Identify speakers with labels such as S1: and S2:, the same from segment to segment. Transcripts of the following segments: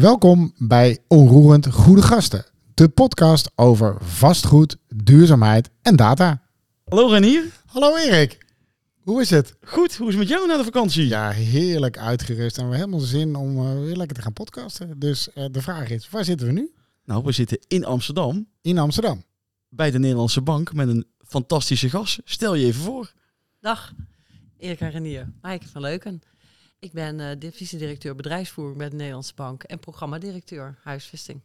S1: Welkom bij Onroerend Goede Gasten, de podcast over vastgoed, duurzaamheid en data.
S2: Hallo Renier.
S1: Hallo Erik, hoe is het?
S2: Goed, hoe is het met jou na de vakantie?
S1: Ja, heerlijk uitgerust en we hebben helemaal zin om uh, weer lekker te gaan podcasten. Dus uh, de vraag is, waar zitten we nu?
S2: Nou, we zitten in Amsterdam.
S1: In Amsterdam.
S2: Bij de Nederlandse Bank met een fantastische gast. Stel je even voor.
S3: Dag, Erik Renier, Maaike van Leuken. Ik ben uh, divisiedirecteur bedrijfsvoering bij de Nederlandse Bank en programmadirecteur huisvesting.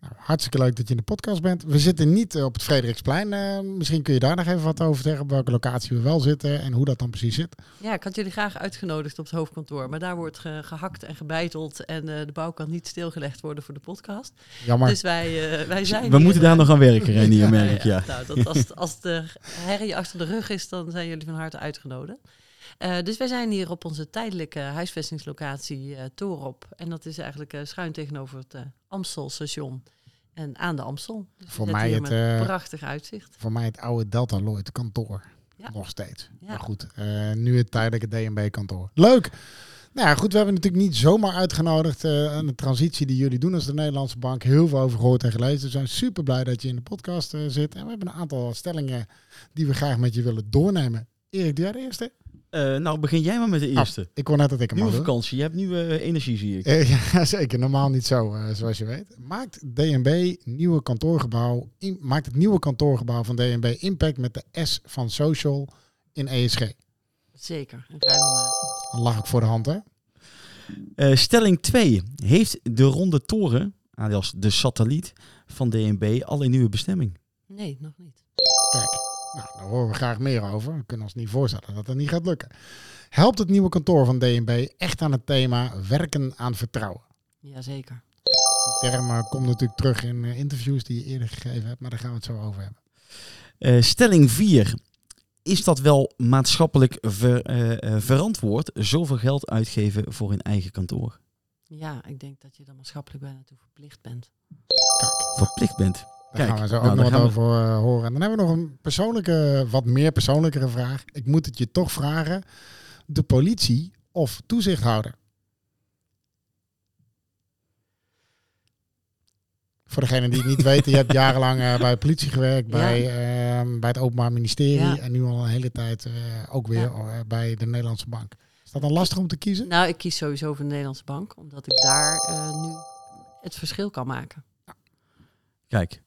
S1: Nou, hartstikke leuk dat je in de podcast bent. We zitten niet uh, op het Frederiksplein. Uh, misschien kun je daar nog even wat over zeggen, op welke locatie we wel zitten en hoe dat dan precies zit.
S3: Ja, ik had jullie graag uitgenodigd op het hoofdkantoor, maar daar wordt ge gehakt en gebeiteld en de bouw kan niet stilgelegd worden voor de podcast.
S1: Jammer.
S3: Dus wij, wij zijn
S2: We
S3: hier,
S2: moeten daar nog aan werken, Renier, ja, merk ik. Ja,
S3: ja. Nou, dat als, als de herrie achter de rug is, dan zijn jullie van harte uitgenodigd. Uh, dus wij zijn hier op onze tijdelijke huisvestingslocatie uh, Torop. En dat is eigenlijk uh, schuin tegenover het Amstelstation. En aan de Amstel. Dus
S1: voor mij het
S3: prachtig uitzicht.
S1: Voor mij het oude Delta Lloyd kantoor. Ja. Nog steeds. Ja. Maar goed, nu het tijdelijke DNB kantoor. Leuk! Nou ja, goed, we hebben natuurlijk niet zomaar uitgenodigd aan de transitie die jullie doen als de Nederlandse Bank. Heel veel over gehoord en gelezen. We zijn super blij dat je in de podcast zit. En we hebben een aantal stellingen die we graag met je willen doornemen. Erik, doe jij de eerste?
S2: Uh, nou, begin jij maar met de eerste.
S1: Oh, ik kon net dat ik hem
S2: Nieuwe vakantie, je hebt nieuwe uh, energie, zie ik.
S1: Uh, ja, zeker. Normaal niet zo, zoals je weet. Maakt DNB nieuwe kantoorgebouw, in, maakt het nieuwe kantoorgebouw van DNB impact met de S van social in ESG?
S3: Zeker, in ruime.
S1: Dan lag ik voor de hand, hè?
S2: stelling 2. Heeft de ronde toren, alias de satelliet van DNB, al een nieuwe bestemming?
S3: Nee, nog niet.
S1: Kijk. Nou, daar horen we graag meer over. We kunnen ons niet voorstellen dat dat niet gaat lukken. Helpt het nieuwe kantoor van DNB echt aan het thema werken aan vertrouwen?
S3: Jazeker.
S1: Die term uh, komt natuurlijk terug in uh, interviews die je eerder gegeven hebt, maar daar gaan we het zo over hebben.
S2: Uh, stelling 4. Is dat wel maatschappelijk ver, verantwoord zoveel geld uitgeven voor een eigen kantoor?
S3: Ja, ik denk dat je dan maatschappelijk bijna toe verplicht bent.
S1: Kijk,
S2: verplicht bent.
S1: Daar gaan we zo ook nou, nog wat over uh, horen. En dan hebben we nog een persoonlijke, wat meer persoonlijkere vraag. Ik moet het je toch vragen. De politie of toezichthouder? Voor degenen die het niet weten, je hebt jarenlang uh, bij de politie gewerkt, bij, ja. uh, bij het Openbaar Ministerie ja. en nu al een hele tijd uh, ook weer ja. bij de Nederlandse Bank. Is dat dan lastig om te kiezen?
S3: Nou, ik kies sowieso voor de Nederlandse Bank, omdat ik daar nu het verschil kan maken.
S2: Kijk,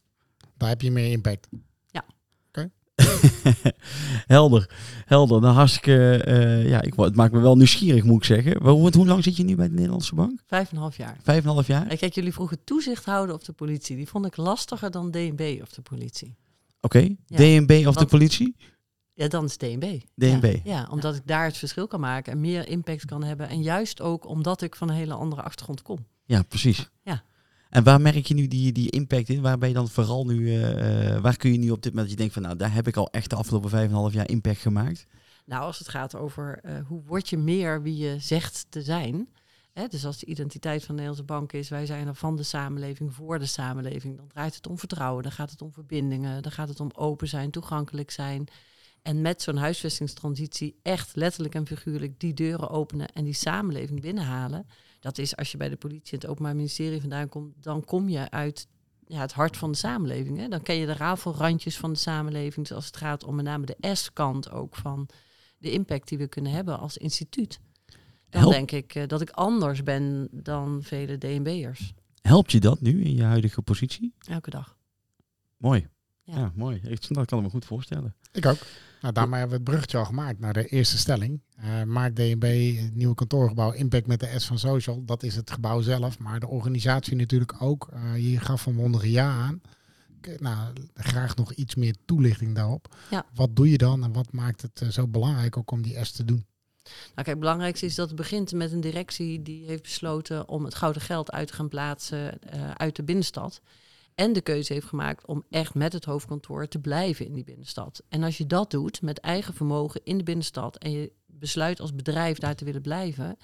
S1: daar heb je meer impact.
S3: Ja.
S1: Oké.
S2: helder, helder. Nou, hartstikke, uh, ja, ik, het maakt me wel nieuwsgierig, moet ik zeggen. Hoe, hoe lang zit je nu bij de Nederlandse Bank?
S3: Vijf en een half jaar.
S2: Vijf en een half jaar?
S3: En kijk, jullie vroegen toezicht houden op de politie. Die vond ik lastiger dan DNB of de politie.
S2: Oké, okay. ja. DNB of Want, de politie?
S3: Ja, dan is DNB.
S2: DNB.
S3: Ja, ja omdat ja. ik daar het verschil kan maken en meer impact kan hebben. En juist ook omdat ik van een hele andere achtergrond kom.
S2: Ja, precies.
S3: Ja.
S2: En waar merk je nu die, die impact in? Waar ben je dan vooral nu, uh, waar kun je nu op dit moment, je denkt van nou, daar heb ik al echt de afgelopen vijf en een half jaar impact gemaakt?
S3: Nou, als het gaat over uh, hoe word je meer wie je zegt te zijn. Hè? Dus als de identiteit van de Nederlandse bank is, wij zijn er van de samenleving, voor de samenleving. Dan draait het om vertrouwen, dan gaat het om verbindingen, dan gaat het om open zijn, toegankelijk zijn. En met zo'n huisvestingstransitie echt letterlijk en figuurlijk die deuren openen en die samenleving binnenhalen. Dat is als je bij de politie en het Openbaar Ministerie vandaan komt, dan kom je uit ja, het hart van de samenleving. Hè? Dan ken je de rafelrandjes van de samenleving, zoals het gaat om met name de S-kant ook van de impact die we kunnen hebben als instituut. Dan Help. denk ik uh, dat ik anders ben dan vele DNB'ers.
S2: Helpt je dat nu in je huidige positie?
S3: Elke dag.
S2: Mooi. Ja, ja mooi. Ik, dat kan ik me goed voorstellen.
S1: Ik ook. Nou, daarmee hebben we het bruggetje al gemaakt naar de eerste stelling. Uh, maakt DNB het nieuwe kantoorgebouw impact met de S van Social. Dat is het gebouw zelf, maar de organisatie natuurlijk ook. Uh, je gaf een mondige ja aan. Nou, graag nog iets meer toelichting daarop.
S3: Ja.
S1: Wat doe je dan en wat maakt het uh, zo belangrijk ook om die S te doen?
S3: Nou kijk, het belangrijkste is dat het begint met een directie die heeft besloten om het gouden geld uit te gaan plaatsen uit de binnenstad. En de keuze heeft gemaakt om echt met het hoofdkantoor te blijven in die binnenstad. En als je dat doet met eigen vermogen in de binnenstad en je besluit als bedrijf daar te willen blijven,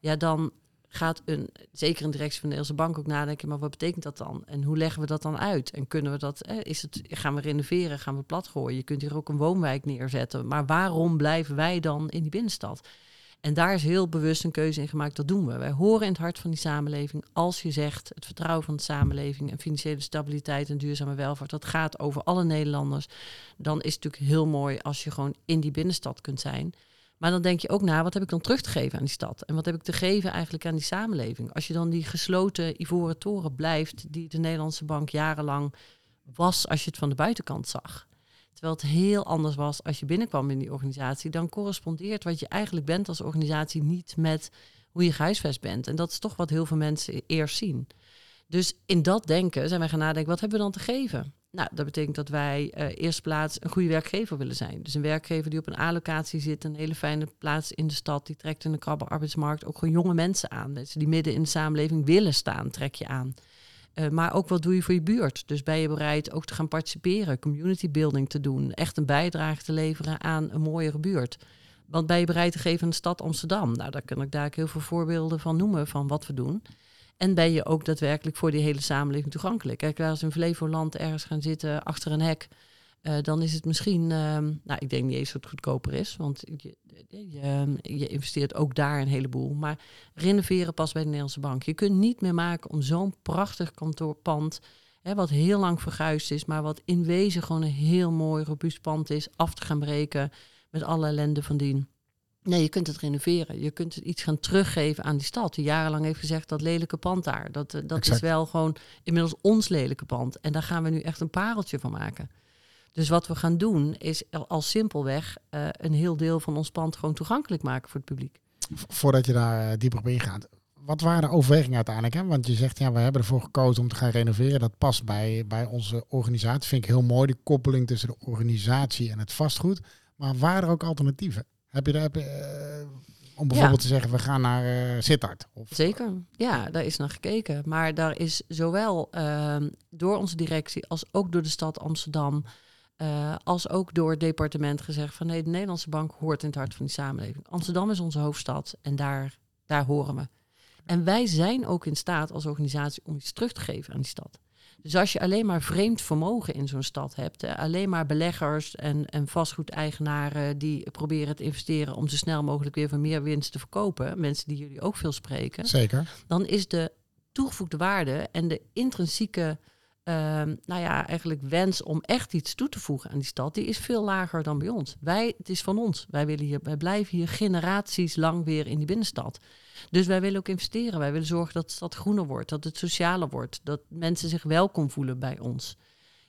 S3: ja, dan gaat een, zeker een directie van de Nederlandse Bank ook nadenken, maar wat betekent dat dan? En hoe leggen we dat dan uit? En kunnen we dat, is het, gaan we renoveren, gaan we plat gooien? Je kunt hier ook een woonwijk neerzetten, maar waarom blijven wij dan in die binnenstad? En daar is heel bewust een keuze in gemaakt, dat doen we. Wij horen in het hart van die samenleving, als je zegt het vertrouwen van de samenleving en financiële stabiliteit en duurzame welvaart, dat gaat over alle Nederlanders, dan is het natuurlijk heel mooi als je gewoon in die binnenstad kunt zijn. Maar dan denk je ook na, wat heb ik dan terug te geven aan die stad? En wat heb ik te geven eigenlijk aan die samenleving? Als je dan die gesloten ivoren toren blijft, die de Nederlandse bank jarenlang was als je het van de buitenkant zag. Terwijl het heel anders was als je binnenkwam in die organisatie, dan correspondeert wat je eigenlijk bent als organisatie niet met hoe je gehuisvest bent. En dat is toch wat heel veel mensen eerst zien. Dus in dat denken zijn wij gaan nadenken, wat hebben we dan te geven? Nou, dat betekent dat wij uh, eerst plaats een goede werkgever willen zijn. Dus een werkgever die op een A-locatie zit, een hele fijne plaats in de stad, die trekt in de krabbe arbeidsmarkt ook gewoon jonge mensen aan. Mensen die midden in de samenleving willen staan, trek je aan. Uh, maar ook wat doe je voor je buurt? Dus ben je bereid ook te gaan participeren, community building te doen, echt een bijdrage te leveren aan een mooiere buurt? Wat ben je bereid te geven aan de stad Amsterdam? Nou, daar kan ik daar heel veel voorbeelden van noemen van wat we doen. En ben je ook daadwerkelijk voor die hele samenleving toegankelijk? Kijk, als we in Flevoland ergens gaan zitten achter een hek, uh, dan is het misschien, uh, nou, ik denk niet eens dat het goedkoper is, want je, je, je, investeert ook daar een heleboel. Maar renoveren pas bij de Nederlandse bank. Je kunt niet meer maken om zo'n prachtig kantoorpand, hè, wat heel lang verguisd is, maar wat in wezen gewoon een heel mooi, robuust pand is, af te gaan breken met alle ellende van dien. Nee, je kunt het renoveren. Je kunt het iets gaan teruggeven aan die stad. Die jarenlang heeft gezegd dat lelijke pand daar. Dat, eh, dat is wel gewoon inmiddels ons lelijke pand. En daar gaan we nu echt een pareltje van maken. Dus wat we gaan doen is al simpelweg uh, een heel deel van ons pand gewoon toegankelijk maken voor het publiek.
S1: Voordat je daar uh, dieper op ingaat. Wat waren de overwegingen uiteindelijk? Hè? Want je zegt, ja, we hebben ervoor gekozen om te gaan renoveren. Dat past bij, bij onze organisatie. Vind ik heel mooi, die koppeling tussen de organisatie en het vastgoed. Maar waren er ook alternatieven? Heb je daar, heb uh, om bijvoorbeeld te zeggen, we gaan naar uh, Sittard?
S3: Of... Zeker, ja, daar is naar gekeken. Maar daar is zowel uh, door onze directie als ook door de stad Amsterdam... Uh, als ook door het departement gezegd van nee, de Nederlandse bank hoort in het hart van die samenleving. Amsterdam is onze hoofdstad en daar, daar horen we. En wij zijn ook in staat als organisatie om iets terug te geven aan die stad. Dus als je alleen maar vreemd vermogen in zo'n stad hebt, alleen maar beleggers en, en vastgoedeigenaren die proberen te investeren om zo snel mogelijk weer voor meer winst te verkopen, mensen die jullie ook veel spreken,
S1: Zeker.
S3: dan is de toegevoegde waarde en de intrinsieke uh, nou ja, eigenlijk wens om echt iets toe te voegen aan die stad, die is veel lager dan bij ons. Wij, het is van ons. Wij, willen hier, blijven hier generaties lang weer in die binnenstad. Dus wij willen ook investeren. Wij willen zorgen dat de stad groener wordt, dat het socialer wordt, dat mensen zich welkom voelen bij ons.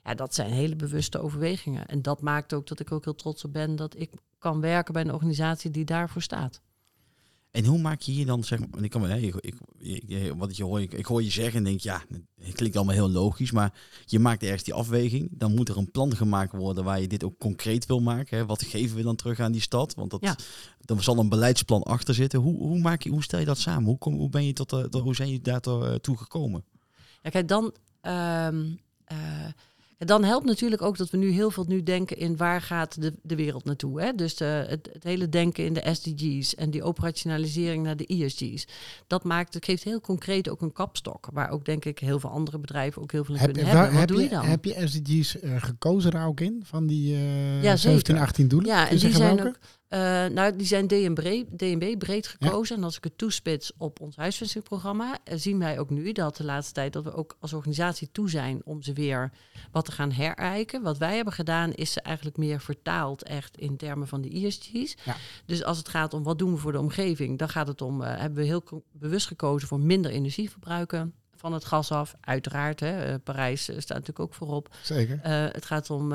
S3: Ja, dat zijn hele bewuste overwegingen. En dat maakt ook dat ik ook heel trots op ben dat ik kan werken bij een organisatie die daarvoor staat.
S2: En hoe maak je hier dan, zeg maar, ik kan, ik, ik, ik, wat je hoor, ik, ik hoor je zeggen en denk, ja, het klinkt allemaal heel logisch, maar je maakt ergens die afweging. Dan moet er een plan gemaakt worden waar je dit ook concreet wil maken. Hè. Wat geven we dan terug aan die stad? Want dat, ja. er zal een beleidsplan achter zitten. Hoe, hoe, maak je, hoe stel je dat samen? Hoe, kom, hoe, ben je tot, uh, hoe zijn je daar toe gekomen?
S3: Ja, kijk, dan... Um, uh, dan helpt natuurlijk ook dat we nu heel veel nu denken in waar gaat de, de wereld naartoe. Hè? Dus de, het, het, hele denken in de SDG's en die operationalisering naar de ESG's. Dat maakt, het geeft heel concreet ook een kapstok. Waar ook denk ik heel veel andere bedrijven ook heel veel in
S1: heb,
S3: kunnen hebben. Wat
S1: heb
S3: doe
S1: je,
S3: je dan?
S1: Heb je SDG's uh, gekozen daar ook in? Van die uh, ja, 17, 18 doelen?
S3: Ja, en die zijn ook... Uh, nou, die zijn DNB, breed gekozen. Ja. En als ik het toespits op ons huisvestingsprogramma, uh, zien wij ook nu dat de laatste tijd dat we ook als organisatie toe zijn om ze weer wat te gaan herijken. Wat wij hebben gedaan, is ze eigenlijk meer vertaald echt in termen van de ESG's. Ja. Dus als het gaat om wat doen we voor de omgeving, dan gaat het om, uh, hebben we heel bewust gekozen voor minder energie verbruiken van het gas af. Uiteraard, hè, uh, Parijs uh, staat natuurlijk ook voorop.
S1: Zeker.
S3: Uh, het gaat om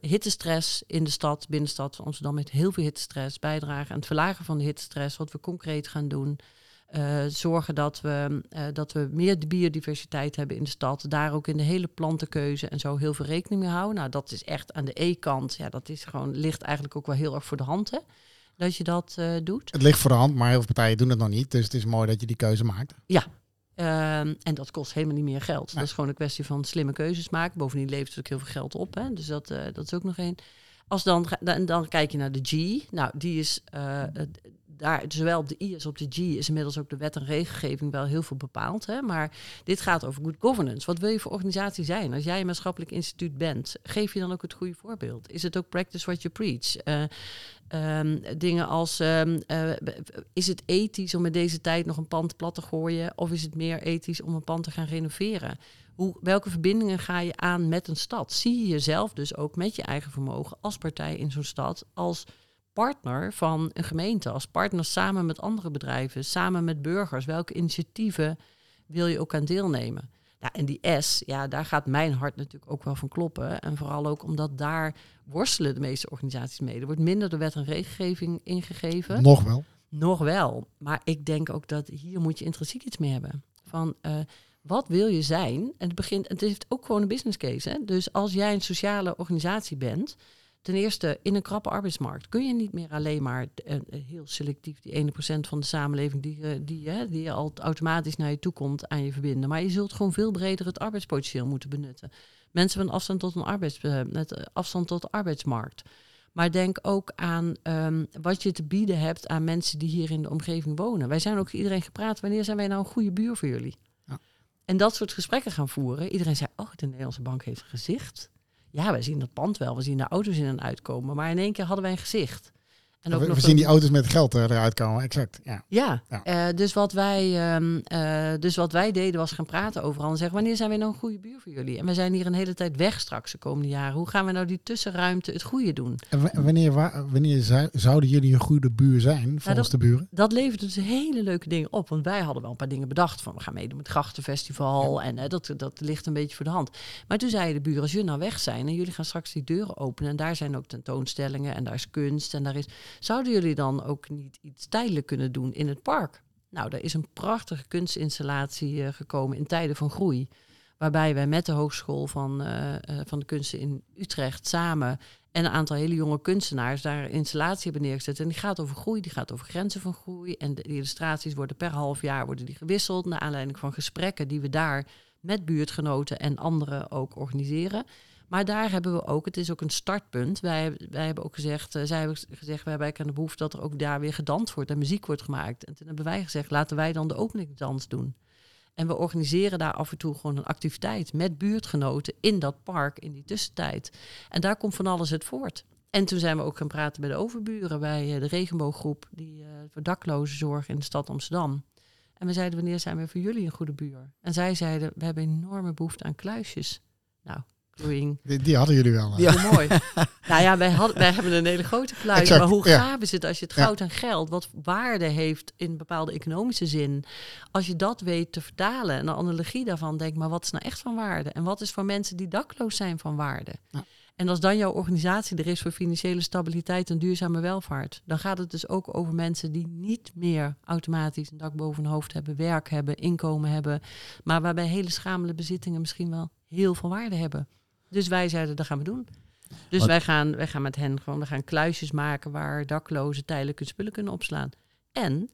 S3: hittestress in de stad, binnenstad van Amsterdam, met heel veel hittestress. Bijdragen aan het verlagen van de hittestress, wat we concreet gaan doen. zorgen dat we, dat we meer biodiversiteit hebben in de stad. Daar ook in de hele plantenkeuze en zo heel veel rekening mee houden. Nou, dat is echt aan de E-kant. Ja, dat is gewoon, ligt eigenlijk ook wel heel erg voor de hand. Hè? Dat je dat doet.
S1: Het ligt voor de hand, maar heel veel partijen doen het nog niet. Dus het is mooi dat je die keuze maakt.
S3: Ja, Um, en dat kost helemaal niet meer geld. Dat is gewoon een kwestie van slimme keuzes maken. Bovendien levert het ook heel veel geld op. Hè? Dus dat, uh, dat is ook nog één. Als dan, dan, dan kijk je naar de G. Nou, die is uh, daar, zowel op de I als op de G is inmiddels ook de wet en regelgeving wel heel veel bepaald. Hè? Maar dit gaat over good governance. Wat wil je voor organisatie zijn? Als jij een maatschappelijk instituut bent, geef je dan ook het goede voorbeeld? Is het ook practice what you preach? Uh, um, dingen als, um, uh, is het ethisch om in deze tijd nog een pand plat te gooien? Of is het meer ethisch om een pand te gaan renoveren? Hoe, welke verbindingen ga je aan met een stad? Zie je jezelf dus ook met je eigen vermogen als partij in zo'n stad, als partner van een gemeente, als partner samen met andere bedrijven, samen met burgers? Welke initiatieven wil je ook aan deelnemen? Ja, en die S, ja, daar gaat mijn hart natuurlijk ook wel van kloppen. En vooral ook omdat daar worstelen de meeste organisaties mee. Er wordt minder de wet en regelgeving ingegeven.
S1: Nog wel.
S3: Nog wel. Maar ik denk ook dat hier moet je intrinsiek iets mee hebben. Van uh, wat wil je zijn? En het begint, het heeft ook gewoon een business case. Hè? Dus als jij een sociale organisatie bent, ten eerste in een krappe arbeidsmarkt kun je niet meer alleen maar uh, heel selectief die 1% van de samenleving die, uh, die, uh, die al automatisch naar je toe komt aan je verbinden. Maar je zult gewoon veel breder het arbeidspotentieel moeten benutten. Mensen met afstand tot een arbeids, met afstand tot de arbeidsmarkt. Maar denk ook aan um, wat je te bieden hebt aan mensen die hier in de omgeving wonen. Wij zijn ook iedereen gepraat. Wanneer zijn wij nou een goede buur voor jullie? En dat soort gesprekken gaan voeren. Iedereen zei, oh, de Nederlandse bank heeft een gezicht. Ja, wij zien dat pand wel, we zien de auto's in en uitkomen. Maar in één keer hadden wij een gezicht.
S1: En ook we, nog we zien die auto's met geld eruit komen, exact. Ja,
S3: ja, ja. Uh, dus, wat wij, um, uh, dus wat wij deden was gaan praten overal en zeggen... wanneer zijn we nou een goede buur voor jullie? En we zijn hier een hele tijd weg straks de komende jaren. Hoe gaan we nou die tussenruimte het goede doen?
S1: En wanneer, wanneer zouden jullie een goede buur zijn volgens nou,
S3: dat,
S1: de buren?
S3: Dat levert dus hele leuke dingen op. Want wij hadden wel een paar dingen bedacht van... we gaan meedoen met het Grachtenfestival ja. en uh, dat, dat ligt een beetje voor de hand. Maar toen zeiden de buren, als jullie nou weg zijn... en jullie gaan straks die deuren openen... en daar zijn ook tentoonstellingen en daar is kunst en daar is... zouden jullie dan ook niet iets tijdelijk kunnen doen in het park? Nou, er is een prachtige kunstinstallatie uh, gekomen in tijden van groei. Waarbij wij met de Hogeschool van, uh, uh, van de Kunsten in Utrecht samen en een aantal hele jonge kunstenaars daar een installatie hebben neergezet. En die gaat over groei, die gaat over grenzen van groei. En de illustraties worden per half jaar worden die gewisseld. Naar aanleiding van gesprekken die we daar met buurtgenoten en anderen ook organiseren. Maar daar hebben we ook, het is ook een startpunt. Wij, wij hebben ook gezegd, uh, zij hebben gezegd, wij hebben aan de behoefte dat er ook daar weer gedanst wordt en muziek wordt gemaakt. En toen hebben wij gezegd, laten wij dan de openingsdans doen. En we organiseren daar af en toe gewoon een activiteit met buurtgenoten in dat park in die tussentijd. En daar komt van alles het voort. En toen zijn we ook gaan praten met de overburen bij uh, de regenbooggroep die uh, voor daklozen zorgen in de stad Amsterdam. En we zeiden, wanneer zijn we voor jullie een goede buur? En zij zeiden, we hebben enorme behoefte aan kluisjes. Nou,
S1: die, die, hadden jullie wel.
S3: Ja, mooi. nou ja, wij, hadden, wij hebben een hele grote kluis. maar hoe gaaf is het als je het goud en geld, wat waarde heeft in bepaalde economische zin, als je dat weet te vertalen en de analogie daarvan denkt, maar wat is nou echt van waarde? En wat is voor mensen die dakloos zijn van waarde? Ja. En als dan jouw organisatie er is voor financiële stabiliteit en duurzame welvaart, dan gaat het dus ook over mensen die niet meer automatisch een dak boven hun hoofd hebben, werk hebben, inkomen hebben, maar waarbij hele schamele bezittingen misschien wel heel veel waarde hebben. Dus wij zeiden, dat gaan we doen. Dus wij gaan, wij gaan met hen gewoon, we gaan kluisjes maken waar daklozen tijdelijk hun spullen kunnen opslaan. En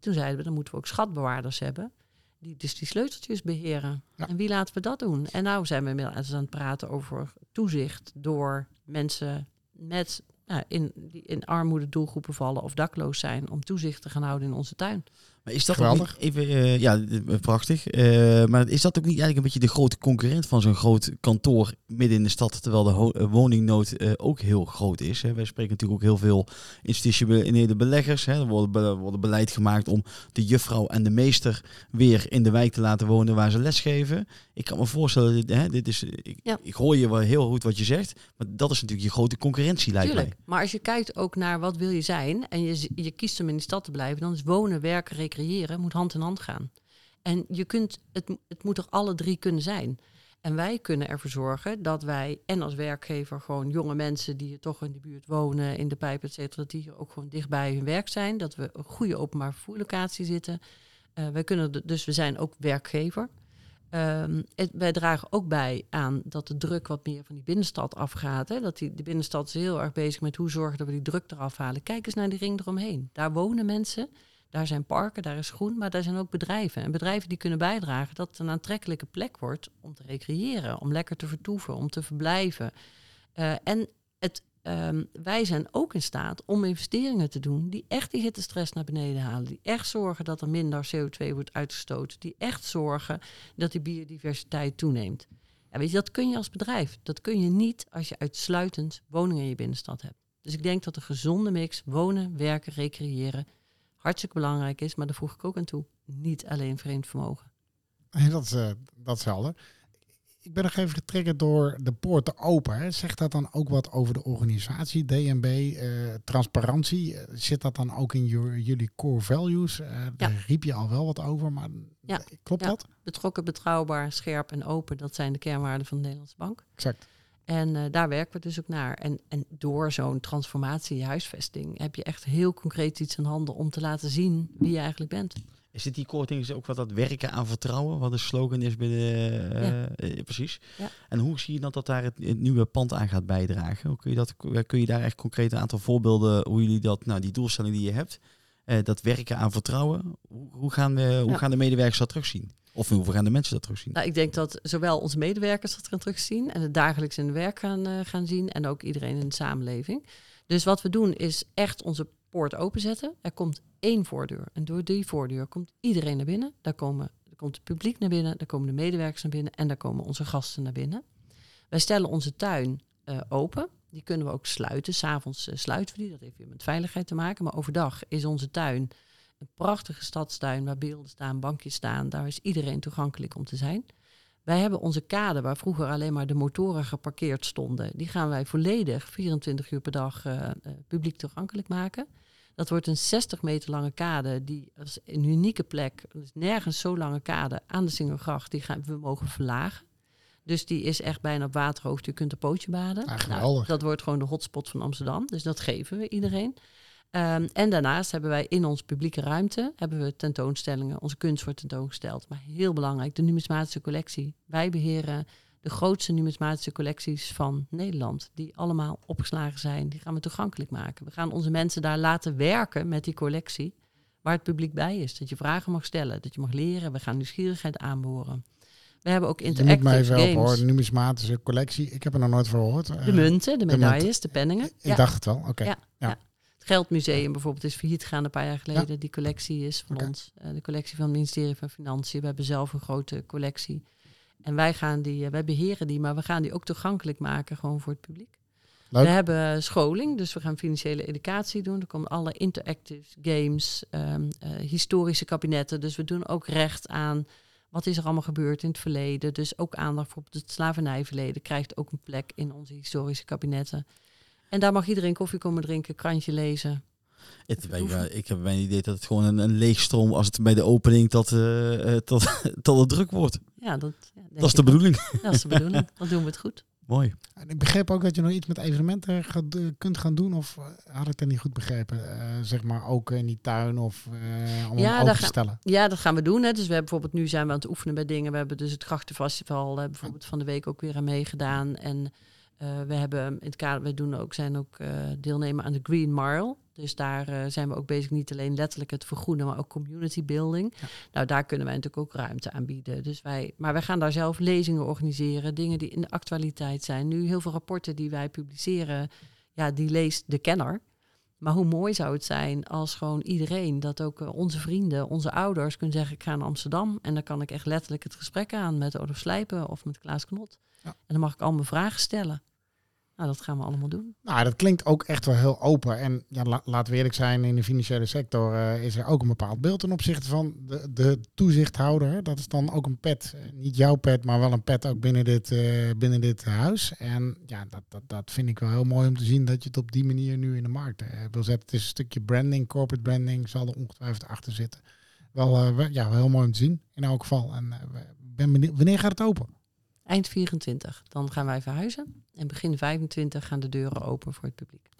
S3: toen zeiden we, dan moeten we ook schatbewaarders hebben. Die dus die sleuteltjes beheren. En wie laten we dat doen? En nou zijn we inmiddels aan het praten over toezicht door mensen met nou, in, die in armoede doelgroepen vallen of dakloos zijn, om toezicht te gaan houden in onze tuin.
S2: Maar is dat Geweldig. Ook niet even, uh, ja, prachtig. Uh, maar is dat ook niet eigenlijk een beetje de grote concurrent van zo'n groot kantoor midden in de stad, terwijl de uh, woningnood ook heel groot is? Hè? Wij spreken natuurlijk ook heel veel institutionele beleggers. Hè? Er wordt be worden beleid gemaakt om de juffrouw en de meester weer in de wijk te laten wonen waar ze lesgeven. Ik kan me voorstellen, hè, dit is, ik, ja. ik, hoor je wel heel goed wat je zegt, maar dat is natuurlijk je grote concurrentie lijkt
S3: Tuurlijk. Maar als je kijkt ook naar wat wil je zijn en je, je kiest om in de stad te blijven, dan is wonen, werken, recreëren, moet hand in hand gaan. En je kunt, het, het moet er alle drie kunnen zijn. En wij kunnen ervoor zorgen dat wij, en als werkgever, gewoon jonge mensen die toch in de buurt wonen, in de pijp, et cetera, dat die hier ook gewoon dichtbij hun werk zijn. Dat we een goede openbaar vervoerlocatie zitten. Uh, wij kunnen dus we zijn ook werkgever. Het, wij dragen ook bij aan dat de druk wat meer van die binnenstad afgaat. Hè? Dat die, de binnenstad is heel erg bezig met hoe zorgen dat we die druk eraf halen. Kijk eens naar die ring eromheen. Daar wonen mensen, daar zijn parken, daar is groen, maar daar zijn ook bedrijven. En bedrijven die kunnen bijdragen dat het een aantrekkelijke plek wordt om te recreëren, om lekker te vertoeven, om te verblijven. Uh, en het ehm, wij zijn ook in staat om investeringen te doen die echt die hittestress naar beneden halen. Die echt zorgen dat er minder CO2 wordt uitgestoten. Die echt zorgen dat die biodiversiteit toeneemt. Ja, weet je, dat kun je als bedrijf. Dat kun je niet als je uitsluitend woningen in je binnenstad hebt. Dus ik denk dat een gezonde mix wonen, werken, recreëren hartstikke belangrijk is. Maar daar voeg ik ook aan toe. Niet alleen vreemd vermogen.
S1: Nee, dat, is, uh, dat is helder ik ben nog even getriggerd door de poorten open. Hè. Zegt dat dan ook wat over de organisatie, DNB, uh, eh, transparantie? Eh, zit dat dan ook in jullie core values? Uh, ja. Daar riep je al wel wat over, maar ja. klopt dat?
S3: Betrokken, betrouwbaar, scherp en open, dat zijn de kernwaarden van de Nederlandse Bank.
S1: Exact.
S3: En daar werken we dus ook naar. En, en door zo'n transformatie, huisvesting, heb je echt heel concreet iets in handen om te laten zien wie je eigenlijk bent.
S2: Is dit die korting ook wat dat werken aan vertrouwen, wat de slogan is binnen, uh, ja. precies. Ja. En hoe zie je dat dat daar het, nieuwe pand aan gaat bijdragen? Hoe kun je, dat, kun je daar echt concreet een aantal voorbeelden, hoe jullie dat, nou die doelstelling die je hebt, dat werken aan vertrouwen, hoe, gaan, we, hoe gaan de medewerkers dat terugzien? Of hoe gaan de mensen dat terugzien?
S3: Nou, ik denk dat zowel onze medewerkers dat gaan terugzien en het dagelijks in het werk gaan, uh, gaan zien en ook iedereen in de samenleving. Dus wat we doen is echt onze poort openzetten. Er komt één voordeur. En door die voordeur komt iedereen naar binnen. Daar, komen, er komt het publiek naar binnen, daar komen de medewerkers naar binnen en daar komen onze gasten naar binnen. Wij stellen onze tuin uh, open. Die kunnen we ook sluiten. S'avonds uh, sluiten we die. Dat heeft weer met veiligheid te maken. Maar overdag is onze tuin een prachtige stadstuin waar beelden staan, bankjes staan. Daar is iedereen toegankelijk om te zijn. Wij hebben onze kade, waar vroeger alleen maar de motoren geparkeerd stonden, die gaan wij volledig 24 uur per dag uh, publiek toegankelijk maken. Dat wordt een 60 meter lange kade, die is een unieke plek, dus nergens zo lange kade aan de Singelgracht, die gaan we mogen verlagen. Dus die is echt bijna op waterhoogte. Je kunt een pootje baden.
S1: Ah, nou,
S3: dat wordt gewoon de hotspot van Amsterdam. Dus dat geven we iedereen. Um, en daarnaast hebben wij in onze publieke ruimte hebben we tentoonstellingen. Onze kunst wordt tentoongesteld. Maar heel belangrijk, de numismatische collectie. Wij beheren de grootste numismatische collecties van Nederland. Die allemaal opgeslagen zijn. Die gaan we toegankelijk maken. We gaan onze mensen daar laten werken met die collectie. Waar het publiek bij is. Dat je vragen mag stellen. Dat je mag leren. We gaan nieuwsgierigheid aanboren. We hebben ook interactive games. Je
S1: moet mij wel numismatische collectie. Ik heb er nog nooit van gehoord.
S3: De uh, munten, de medailles, de, penningen.
S1: Ik dacht het wel, oké.
S3: Ja, ja. Het Geldmuseum bijvoorbeeld is failliet gegaan een paar jaar geleden. Die collectie is van ons. Uh, de collectie van het ministerie van Financiën. We hebben zelf een grote collectie. En wij, gaan die, uh, wij beheren die, maar we gaan die ook toegankelijk maken gewoon voor het publiek. Leuk. We hebben scholing, dus we gaan financiële educatie doen. Er komen alle interactive games, um, uh, historische kabinetten. Dus we doen ook recht aan wat is er allemaal gebeurd in het verleden. Dus ook aandacht voor het slavernijverleden krijgt ook een plek in onze historische kabinetten. En daar mag iedereen koffie komen drinken, krantje lezen.
S2: Het, ik heb mijn idee dat het gewoon een, een leegstroom als het bij de opening tot, uh, tot, tot het druk wordt.
S3: Ja, dat,
S2: ja, dat is de bedoeling.
S3: Dat is de bedoeling. Dan doen we het goed.
S2: Mooi.
S1: En ik begreep ook dat je nog iets met evenementen gaat, kunt gaan doen. Of had ik dat niet goed begrepen? Uh, zeg maar ook in die tuin of uh, om ja, open te stellen.
S3: Ja, dat gaan we doen. Hè. Dus we hebben bijvoorbeeld nu zijn we aan het oefenen bij dingen. We hebben dus het Grachtenfestival bijvoorbeeld van de week ook weer aan meegedaan. En uh, we hebben in het kader, we doen ook, zijn ook uh, deelnemen aan de Green Mile. Dus daar uh, zijn we ook bezig, niet alleen letterlijk het vergroenen, maar ook community building. Nou, daar kunnen wij natuurlijk ook ruimte aanbieden. Dus wij, maar wij gaan daar zelf lezingen organiseren, dingen die in de actualiteit zijn. Nu heel veel rapporten die wij publiceren, ja, die leest de kenner. Maar hoe mooi zou het zijn als gewoon iedereen, dat ook onze vrienden, onze ouders kunnen zeggen, ik ga naar Amsterdam. En dan kan ik echt letterlijk het gesprek aan met Olaf Slijpen of met Klaas Knot. Ja. En dan mag ik al mijn vragen stellen. Nou, dat gaan we allemaal doen.
S1: Nou, dat klinkt ook echt wel heel open. En ja, la laten we eerlijk zijn, in de financiële sector uh, is er ook een bepaald beeld ten opzichte van de, de toezichthouder. Dat is dan ook een pet. Uh, niet jouw pet, maar wel een pet ook binnen dit, uh, binnen dit huis. En ja, dat, dat, dat vind ik wel heel mooi om te zien dat je het op die manier nu in de markt wil zetten. Het is een stukje branding, corporate branding, zal er ongetwijfeld achter zitten. Wel, ja, heel mooi om te zien in elk geval. En ben benieuwd, wanneer gaat het open?
S3: Eind 24. Dan gaan wij verhuizen. En begin 25 gaan de deuren open voor het publiek.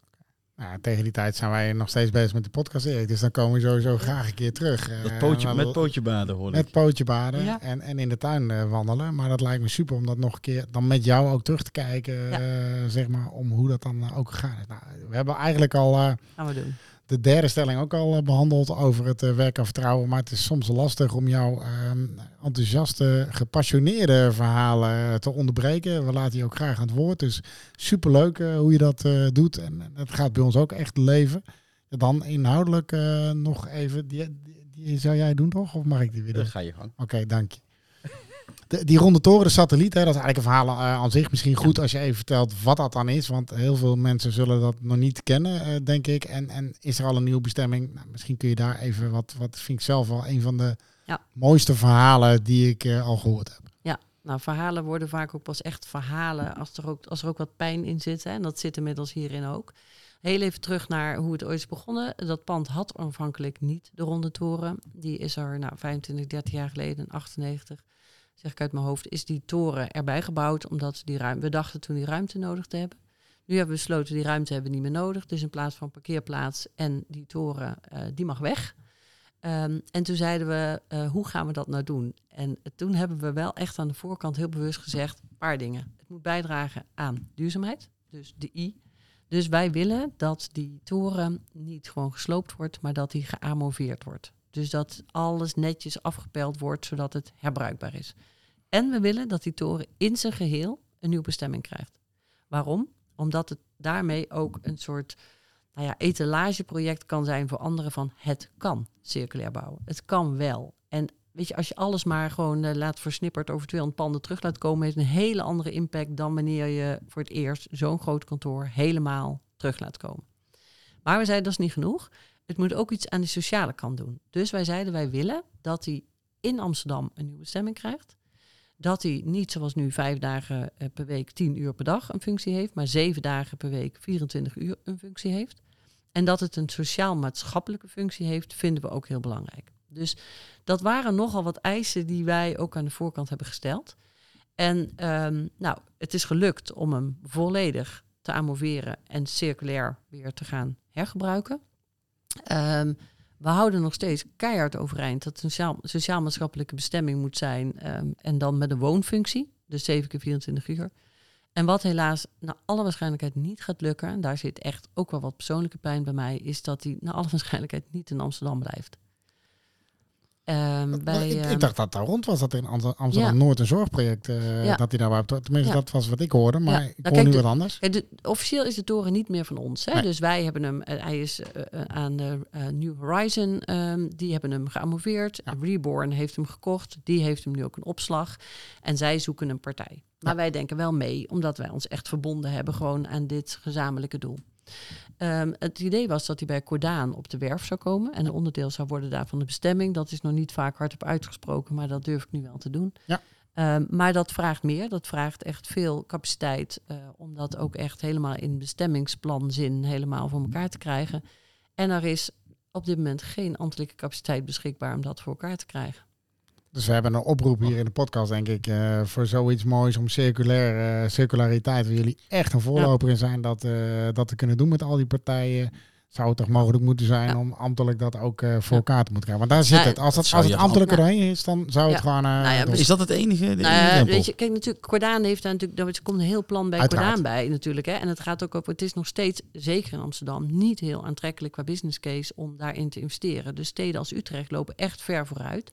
S1: Nou, tegen die tijd zijn wij nog steeds bezig met de podcast. Dus dan komen we sowieso graag een keer terug.
S2: Dat eh, pootje, met pootje baden hoor
S1: Met pootje baden en, en in de tuin uh, wandelen. Maar dat lijkt me super om dat nog een keer dan met jou ook terug te kijken. Ja. Uh, zeg maar, om hoe dat dan ook gaat. Nou, we hebben eigenlijk al...
S3: gaan we doen
S1: de derde stelling ook al behandeld over het werk aan vertrouwen. Maar het is soms lastig om jouw ehm, enthousiaste, gepassioneerde verhalen te onderbreken. We laten je ook graag aan het woord. Dus superleuk hoe je dat doet. En het gaat bij ons ook echt leven. Dan inhoudelijk nog even, die, die, zou jij doen toch? Of mag ik die weer doen?
S2: Dat ga je gang.
S1: Oké, dank je die ronde toren, de satelliet, hè, dat is eigenlijk een verhaal uh, aan zich misschien goed als je even vertelt wat dat dan is. Want heel veel mensen zullen dat nog niet kennen, uh, denk ik. En, en is er al een nieuwe bestemming? Nou, misschien kun je daar even wat, wat vind ik zelf wel een van de ja. mooiste verhalen die ik uh, al gehoord heb.
S3: Ja, nou verhalen worden vaak ook pas echt verhalen als er ook, als er ook wat pijn in zit. Hè, en dat zit inmiddels hierin ook. Heel even terug naar hoe het ooit is begonnen. Dat pand had aanvankelijk niet de ronde toren. Die is er nou, 25, 30 jaar geleden, 98 zeg ik uit mijn hoofd, is die toren erbij gebouwd omdat die ruimte, we dachten toen die ruimte nodig te hebben. Nu hebben we besloten die ruimte hebben we niet meer nodig. Dus in plaats van parkeerplaats en die toren, uh, die mag weg. Um, en toen zeiden we, uh, hoe gaan we dat nou doen? En toen hebben we wel echt aan de voorkant heel bewust gezegd, een paar dingen. Het moet bijdragen aan duurzaamheid, dus de I. Dus wij willen dat die toren niet gewoon gesloopt wordt, maar dat die geamoveerd wordt. Dus dat alles netjes afgepeld wordt, zodat het herbruikbaar is. En we willen dat die toren in zijn geheel een nieuwe bestemming krijgt. Waarom? Omdat het daarmee ook een soort nou ja, etalageproject kan zijn voor anderen van het kan circulair bouwen. Het kan wel. En weet je, als je alles maar gewoon uh, laat versnipperd over 200 panden terug laat komen, heeft een hele andere impact dan wanneer je voor het eerst zo'n groot kantoor helemaal terug laat komen. Maar we zeiden dat is niet genoeg. Het moet ook iets aan de sociale kant doen. Dus wij zeiden wij willen dat hij in Amsterdam een nieuwe bestemming krijgt dat hij niet zoals nu vijf dagen eh, per week, tien uur per dag een functie heeft, maar zeven dagen per week, 24 uur een functie heeft. En dat het een sociaal-maatschappelijke functie heeft, vinden we ook heel belangrijk. Dus dat waren nogal wat eisen die wij ook aan de voorkant hebben gesteld. En um, nou, het is gelukt om hem volledig te amoveren en circulair weer te gaan hergebruiken. Um, we houden nog steeds keihard overeind dat een sociaal-maatschappelijke bestemming moet zijn. Ehm, en dan met een woonfunctie, dus 7 keer 24 uur. En wat helaas naar alle waarschijnlijkheid niet gaat lukken, en daar zit echt ook wel wat persoonlijke pijn bij mij, is dat hij naar alle waarschijnlijkheid niet in Amsterdam blijft.
S1: Um, bij, ik, ik, ehm, dacht dat daar rond was, dat in Amsterdam Noord een zorgproject, uh, dat hij daar wou. Tenminste, dat was wat ik hoorde, maar ik nou, hoor nu wat anders.
S3: officieel is de toren niet meer van ons. Hè? Dus wij hebben hem, uh, hij is uh, aan de New Horizon, um, die hebben hem geamoveerd. Reborn heeft hem gekocht, die heeft hem nu ook een opslag. En zij zoeken een partij. Maar wij denken wel mee, omdat wij ons echt verbonden hebben gewoon aan dit gezamenlijke doel. Um, het idee was dat hij bij Cordaan op de werf zou komen en een onderdeel zou worden daarvan de bestemming. Dat is nog niet vaak hardop uitgesproken, maar dat durf ik nu wel te doen. Ja. Um, maar dat vraagt meer. Dat vraagt echt veel capaciteit uh, om dat ook echt helemaal in bestemmingsplanzin helemaal voor elkaar te krijgen. En er is op dit moment geen ambtelijke capaciteit beschikbaar om dat voor elkaar te krijgen.
S1: Dus we hebben een oproep hier in de podcast, denk ik, uh, voor zoiets moois om circulair, uh, circulariteit, waar jullie echt een voorloper in zijn, dat, uh, dat te kunnen doen met al die partijen. Zou het toch mogelijk moeten zijn om ambtelijk dat ook voor elkaar te moeten krijgen? Want daar zit het. Als, het, als het ambtelijk erheen is, dan zou het gewoon...
S2: Nou is dat het enige? De
S3: nou weet je, kijk, natuurlijk, Cordaan heeft daar natuurlijk... Er komt een heel plan bij Uiteraard. Cordaan bij natuurlijk. Hè, en het gaat ook over... Het is nog steeds, zeker in Amsterdam, niet heel aantrekkelijk qua business case om daarin te investeren. Dus steden als Utrecht lopen echt ver vooruit.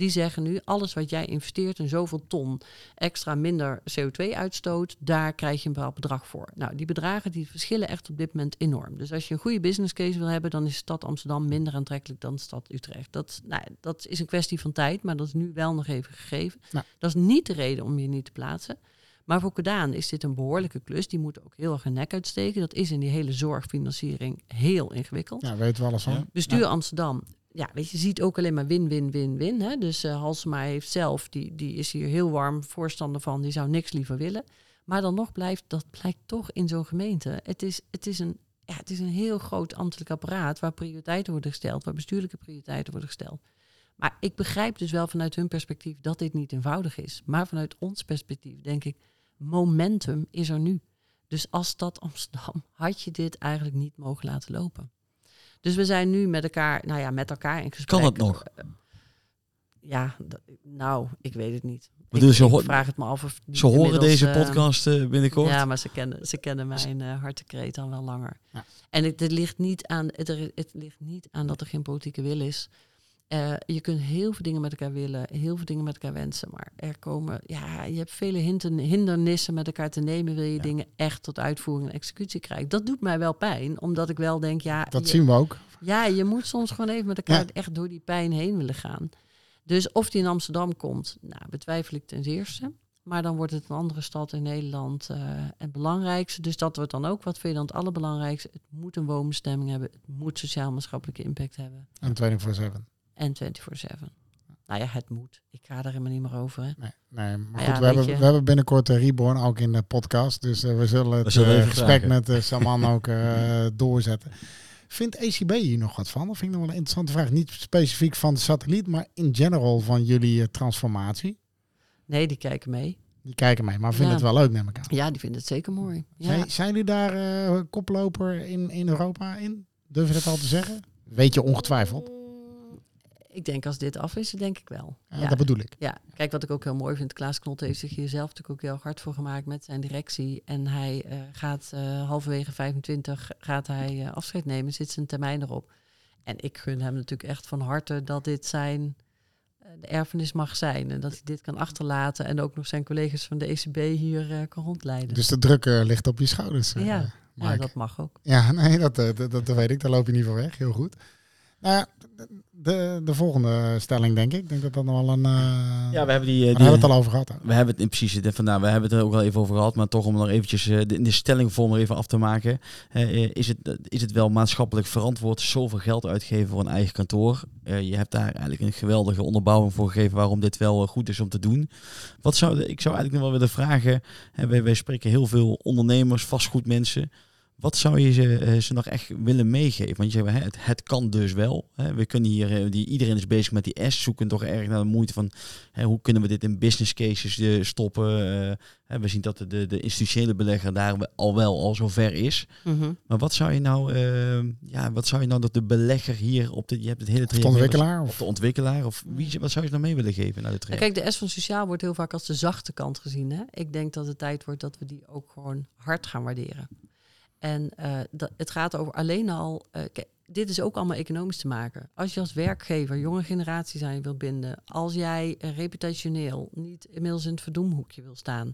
S3: Die zeggen nu, alles wat jij investeert in zoveel ton extra minder CO2-uitstoot, daar krijg je een bepaald bedrag voor. Nou, die bedragen die verschillen echt op dit moment enorm. Dus als je een goede business case wil hebben, dan is de stad Amsterdam minder aantrekkelijk dan de stad Utrecht. Dat, nou, dat is een kwestie van tijd, maar dat is nu wel nog even gegeven. Nou. Dat is niet de reden om je niet te plaatsen. Maar voor Kedaan is dit een behoorlijke klus. Die moet ook heel erg een nek uitsteken. Dat is in die hele zorgfinanciering heel ingewikkeld.
S1: Ja, weten we alles van.
S3: Bestuur Amsterdam ja, weet je, ziet ook alleen maar win, win, win, win. Hè? Dus uh, Halsema heeft zelf, die, die is hier heel warm voorstander van, die zou niks liever willen. Maar dan nog blijft, dat blijkt toch in zo'n gemeente. Het is, het, is een, ja, het is een heel groot ambtelijk apparaat waar prioriteiten worden gesteld, waar bestuurlijke prioriteiten worden gesteld. Maar ik begrijp dus wel vanuit hun perspectief dat dit niet eenvoudig is. Maar vanuit ons perspectief denk ik, momentum is er nu. Dus als stad Amsterdam had je dit eigenlijk niet mogen laten lopen. Dus we zijn nu met elkaar, nou ja, met elkaar in gesprek.
S2: Kan het nog?
S3: ja, nou, ik weet het niet.
S2: Ik, dus ik
S3: vraag het me af of
S2: ze horen deze podcast uh, binnenkort.
S3: Ja, maar ze kennen, ze kennen mijn uh, hartekreet al wel langer. Ja. En het, het, ligt niet aan, het, het ligt niet aan dat er geen politieke wil is. Uh, je kunt heel veel dingen met elkaar willen, heel veel dingen met elkaar wensen, maar er komen, ja, je hebt vele hindernissen met elkaar te nemen, wil je ja. dingen echt tot uitvoering en executie krijgen. Dat doet mij wel pijn, omdat ik wel denk, ja.
S1: Dat zien we ook.
S3: Ja, je moet soms gewoon even met elkaar echt door die pijn heen willen gaan. Dus of die in Amsterdam komt, nou, betwijfel ik ten eerste. Maar dan wordt het een andere stad in Nederland uh, het belangrijkste. Dus dat wordt dan ook wat vind je dan het allerbelangrijkste. Het moet een woonbestemming hebben. Het moet sociaal-maatschappelijke impact hebben.
S1: En 24-7.
S3: En 24-7. Nou ja, het moet. Ik ga er helemaal niet meer over. Hè.
S1: Nee, nee, maar goed, we, hebben, we hebben binnenkort uh, Reborn ook in de podcast. Dus uh, we zullen het
S2: we
S1: uh, gesprek met uh, Saman ook doorzetten. Vindt ACB hier nog wat van? Dat vind ik nog wel een interessante vraag. Niet specifiek van de satelliet, maar in general van jullie transformatie.
S3: Nee, die kijken mee.
S1: Die kijken mee, maar vinden ja. het wel leuk, neem ik aan.
S3: Ja, die vinden het zeker mooi. Ja.
S1: Zijn, zijn jullie daar koploper in, in Europa in? Durf je dat al te zeggen? Weet je ongetwijfeld.
S3: Ik denk als dit af is, denk ik wel.
S1: Ja, Dat bedoel ik.
S3: Ja, kijk wat ik ook heel mooi vind. Klaas Knot heeft zich hier zelf natuurlijk ook heel hard voor gemaakt met zijn directie. En hij uh, gaat uh, halverwege 25 gaat hij uh, afscheid nemen, zit zijn termijn erop. En ik gun hem natuurlijk echt van harte dat dit zijn de erfenis mag zijn. En dat hij dit kan achterlaten en ook nog zijn collega's van de ECB hier kan rondleiden.
S1: Dus de druk ligt op je schouders.
S3: ja, ja, dat mag ook.
S1: Ja, nee, dat, dat, dat, dat weet ik. Daar loop je niet voor weg. Heel goed. Nou, de, de volgende stelling, denk ik. Ik denk dat dat nog wel een. Uh,
S2: ja, we hebben die. Uh,
S1: die hebben het al over gehad. Hè?
S2: We hebben het in precies vandaar. We hebben het er ook al even over gehad, maar toch om nog eventjes uh, de, de stelling voor even af te maken. is, het, is het wel maatschappelijk verantwoord zoveel geld uitgeven voor een eigen kantoor? je hebt daar eigenlijk een geweldige onderbouwing voor gegeven waarom dit wel goed is om te doen. Wat zou ik zou eigenlijk nog wel willen vragen. wij, wij spreken heel veel ondernemers, vastgoedmensen. Wat zou je ze, uh, ze nog echt willen meegeven? Want je, het, het kan dus wel. Hè. We kunnen hier, uh, die, iedereen is bezig met die S, zoeken toch erg naar de moeite van hè, hoe kunnen we dit in business cases uh, stoppen. Hè, we zien dat de, de, institutionele belegger daar al wel al zover is. Mm -hmm. Maar wat zou je nou, ja, wat zou je nou dat de belegger hier op de, je hebt het hele
S1: traject. de ontwikkelaar?
S2: Of de ontwikkelaar? Of wie, wat zou je nou mee willen geven naar de traject?
S3: Kijk, de S van sociaal wordt heel vaak als de zachte kant gezien. Hè? Ik denk dat het tijd wordt dat we die ook gewoon hard gaan waarderen. En uh, dat, het gaat over alleen al. Uh, dit is ook allemaal economisch te maken. Als je als werkgever jonge generaties aan je binden, als jij uh, reputationeel niet inmiddels in het verdoemhoekje wil staan,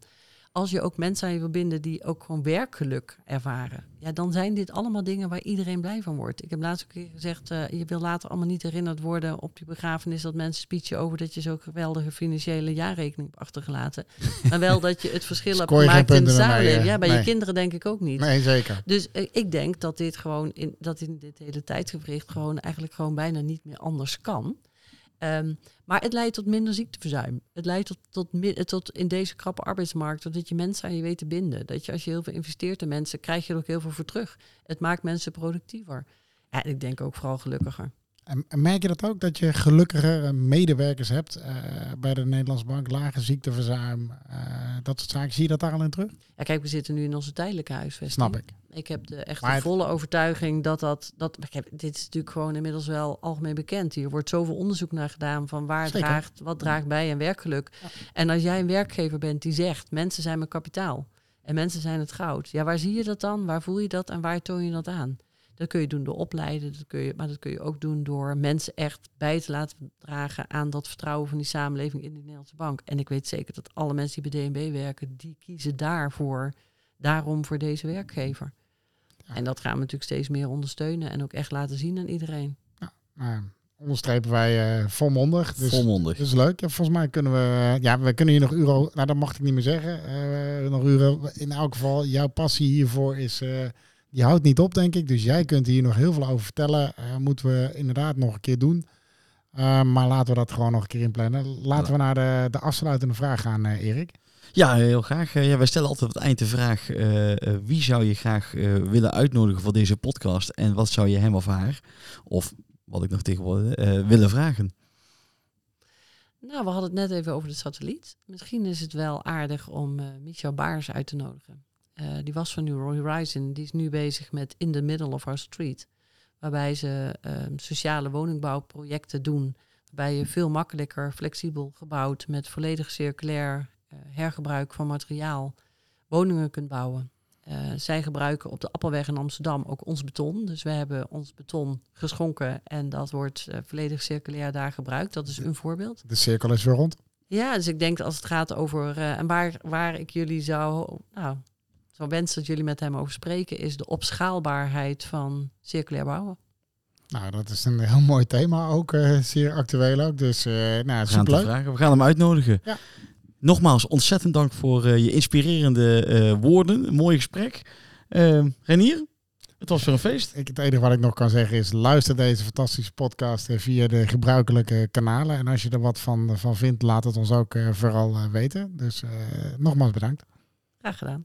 S3: als je ook mensen aan je wil binden die ook gewoon werkgeluk ervaren, ja, dan zijn dit allemaal dingen waar iedereen blij van wordt. Ik heb laatst een keer gezegd, uh, je wil later allemaal niet herinnerd worden op die begrafenis dat mensen speechen over dat je zo'n geweldige financiële jaarrekening hebt achtergelaten. maar wel dat je het verschil hebt gemaakt in de samenleving. Ja, bij je kinderen denk ik ook niet.
S1: Nee, zeker.
S3: Dus uh, ik denk dat dit gewoon in, dat in dit hele tijdsgevricht gewoon eigenlijk gewoon bijna niet meer anders kan. Um, maar het leidt tot minder ziekteverzuim. Het leidt tot, tot, tot in deze krappe arbeidsmarkt dat je mensen aan je weet te binden. Dat je als je heel veel investeert in mensen, krijg je er ook heel veel voor terug. Het maakt mensen productiever. En ik denk ook vooral gelukkiger.
S1: En, merk je dat ook, dat je gelukkige medewerkers hebt uh, bij de Nederlandse Bank, lage ziekteverzuim, uh, dat soort zaken. Zie je dat daar al in terug?
S3: Ja, kijk, we zitten nu in onze tijdelijke huisvesting.
S1: Snap ik.
S3: Ik heb de echt volle overtuiging dat dat, dat ik heb, dit is natuurlijk gewoon inmiddels wel algemeen bekend. Hier wordt zoveel onderzoek naar gedaan van waar draagt, wat draagt bij en werkgeluk. Ja. En als jij een werkgever bent die zegt, mensen zijn mijn kapitaal en mensen zijn het goud. Ja, waar zie je dat dan? Waar voel je dat en waar toon je dat aan? Dat kun je doen door opleiden, dat kun je, maar dat kun je ook doen door mensen echt bij te laten dragen aan dat vertrouwen van die samenleving in de Nederlandse bank. En ik weet zeker dat alle mensen die bij DNB werken, die kiezen daarvoor, daarom voor deze werkgever. Ja. En dat gaan we natuurlijk steeds meer ondersteunen en ook echt laten zien aan iedereen.
S1: Ja, nou, onderstrepen wij uh, volmondig. Dus,
S2: volmondig.
S1: Dat is leuk. Ja, volgens mij kunnen we, ja, we kunnen hier nog uren, nou dat mag ik niet meer zeggen. Uh, nog uren, in elk geval, jouw passie hiervoor is... Uh, die houdt niet op, denk ik. Dus jij kunt hier nog heel veel over vertellen. Uh, moeten we inderdaad nog een keer doen. Uh, maar laten we dat gewoon nog een keer inplannen. Laten we naar de, de afsluitende vraag gaan, uh, Erik.
S2: Ja, heel graag. ja, wij stellen altijd op het eind de vraag: wie zou je graag willen uitnodigen voor deze podcast? En wat zou je hem of haar, of wat ik nog tegenwoordig, willen vragen?
S3: Nou, we hadden het net even over de satelliet. Misschien is het wel aardig om Michel Baars uit te nodigen. Uh, die was van New Horizon. Die is nu bezig met In the Middle of Our Street. Waarbij ze uh, sociale woningbouwprojecten doen. waarbij je veel makkelijker flexibel gebouwd met volledig circulair uh, hergebruik van materiaal woningen kunt bouwen. Uh, zij gebruiken op de Appelweg in Amsterdam ook ons beton. Dus we hebben ons beton geschonken en dat wordt uh, volledig circulair daar gebruikt. Dat is een voorbeeld.
S1: De cirkel is weer rond.
S3: Ja, dus ik denk als het gaat over. Uh, en waar, waar ik jullie zou. Nou, zou wensen dat jullie met hem over spreken, is de opschaalbaarheid van circulair bouwen.
S1: Nou, dat is een heel mooi thema, ook uh, zeer actueel ook. Dus uh, nou,
S2: super leuk. We gaan hem uitnodigen. Ja. Nogmaals, ontzettend dank voor uh, je inspirerende woorden. Een mooi gesprek. Renier, het was weer een feest.
S1: Ik, het enige wat ik nog kan zeggen is, luister deze fantastische podcast via de gebruikelijke kanalen. En als je er wat van, van vindt, laat het ons ook vooral weten. Dus nogmaals bedankt.
S3: Graag gedaan.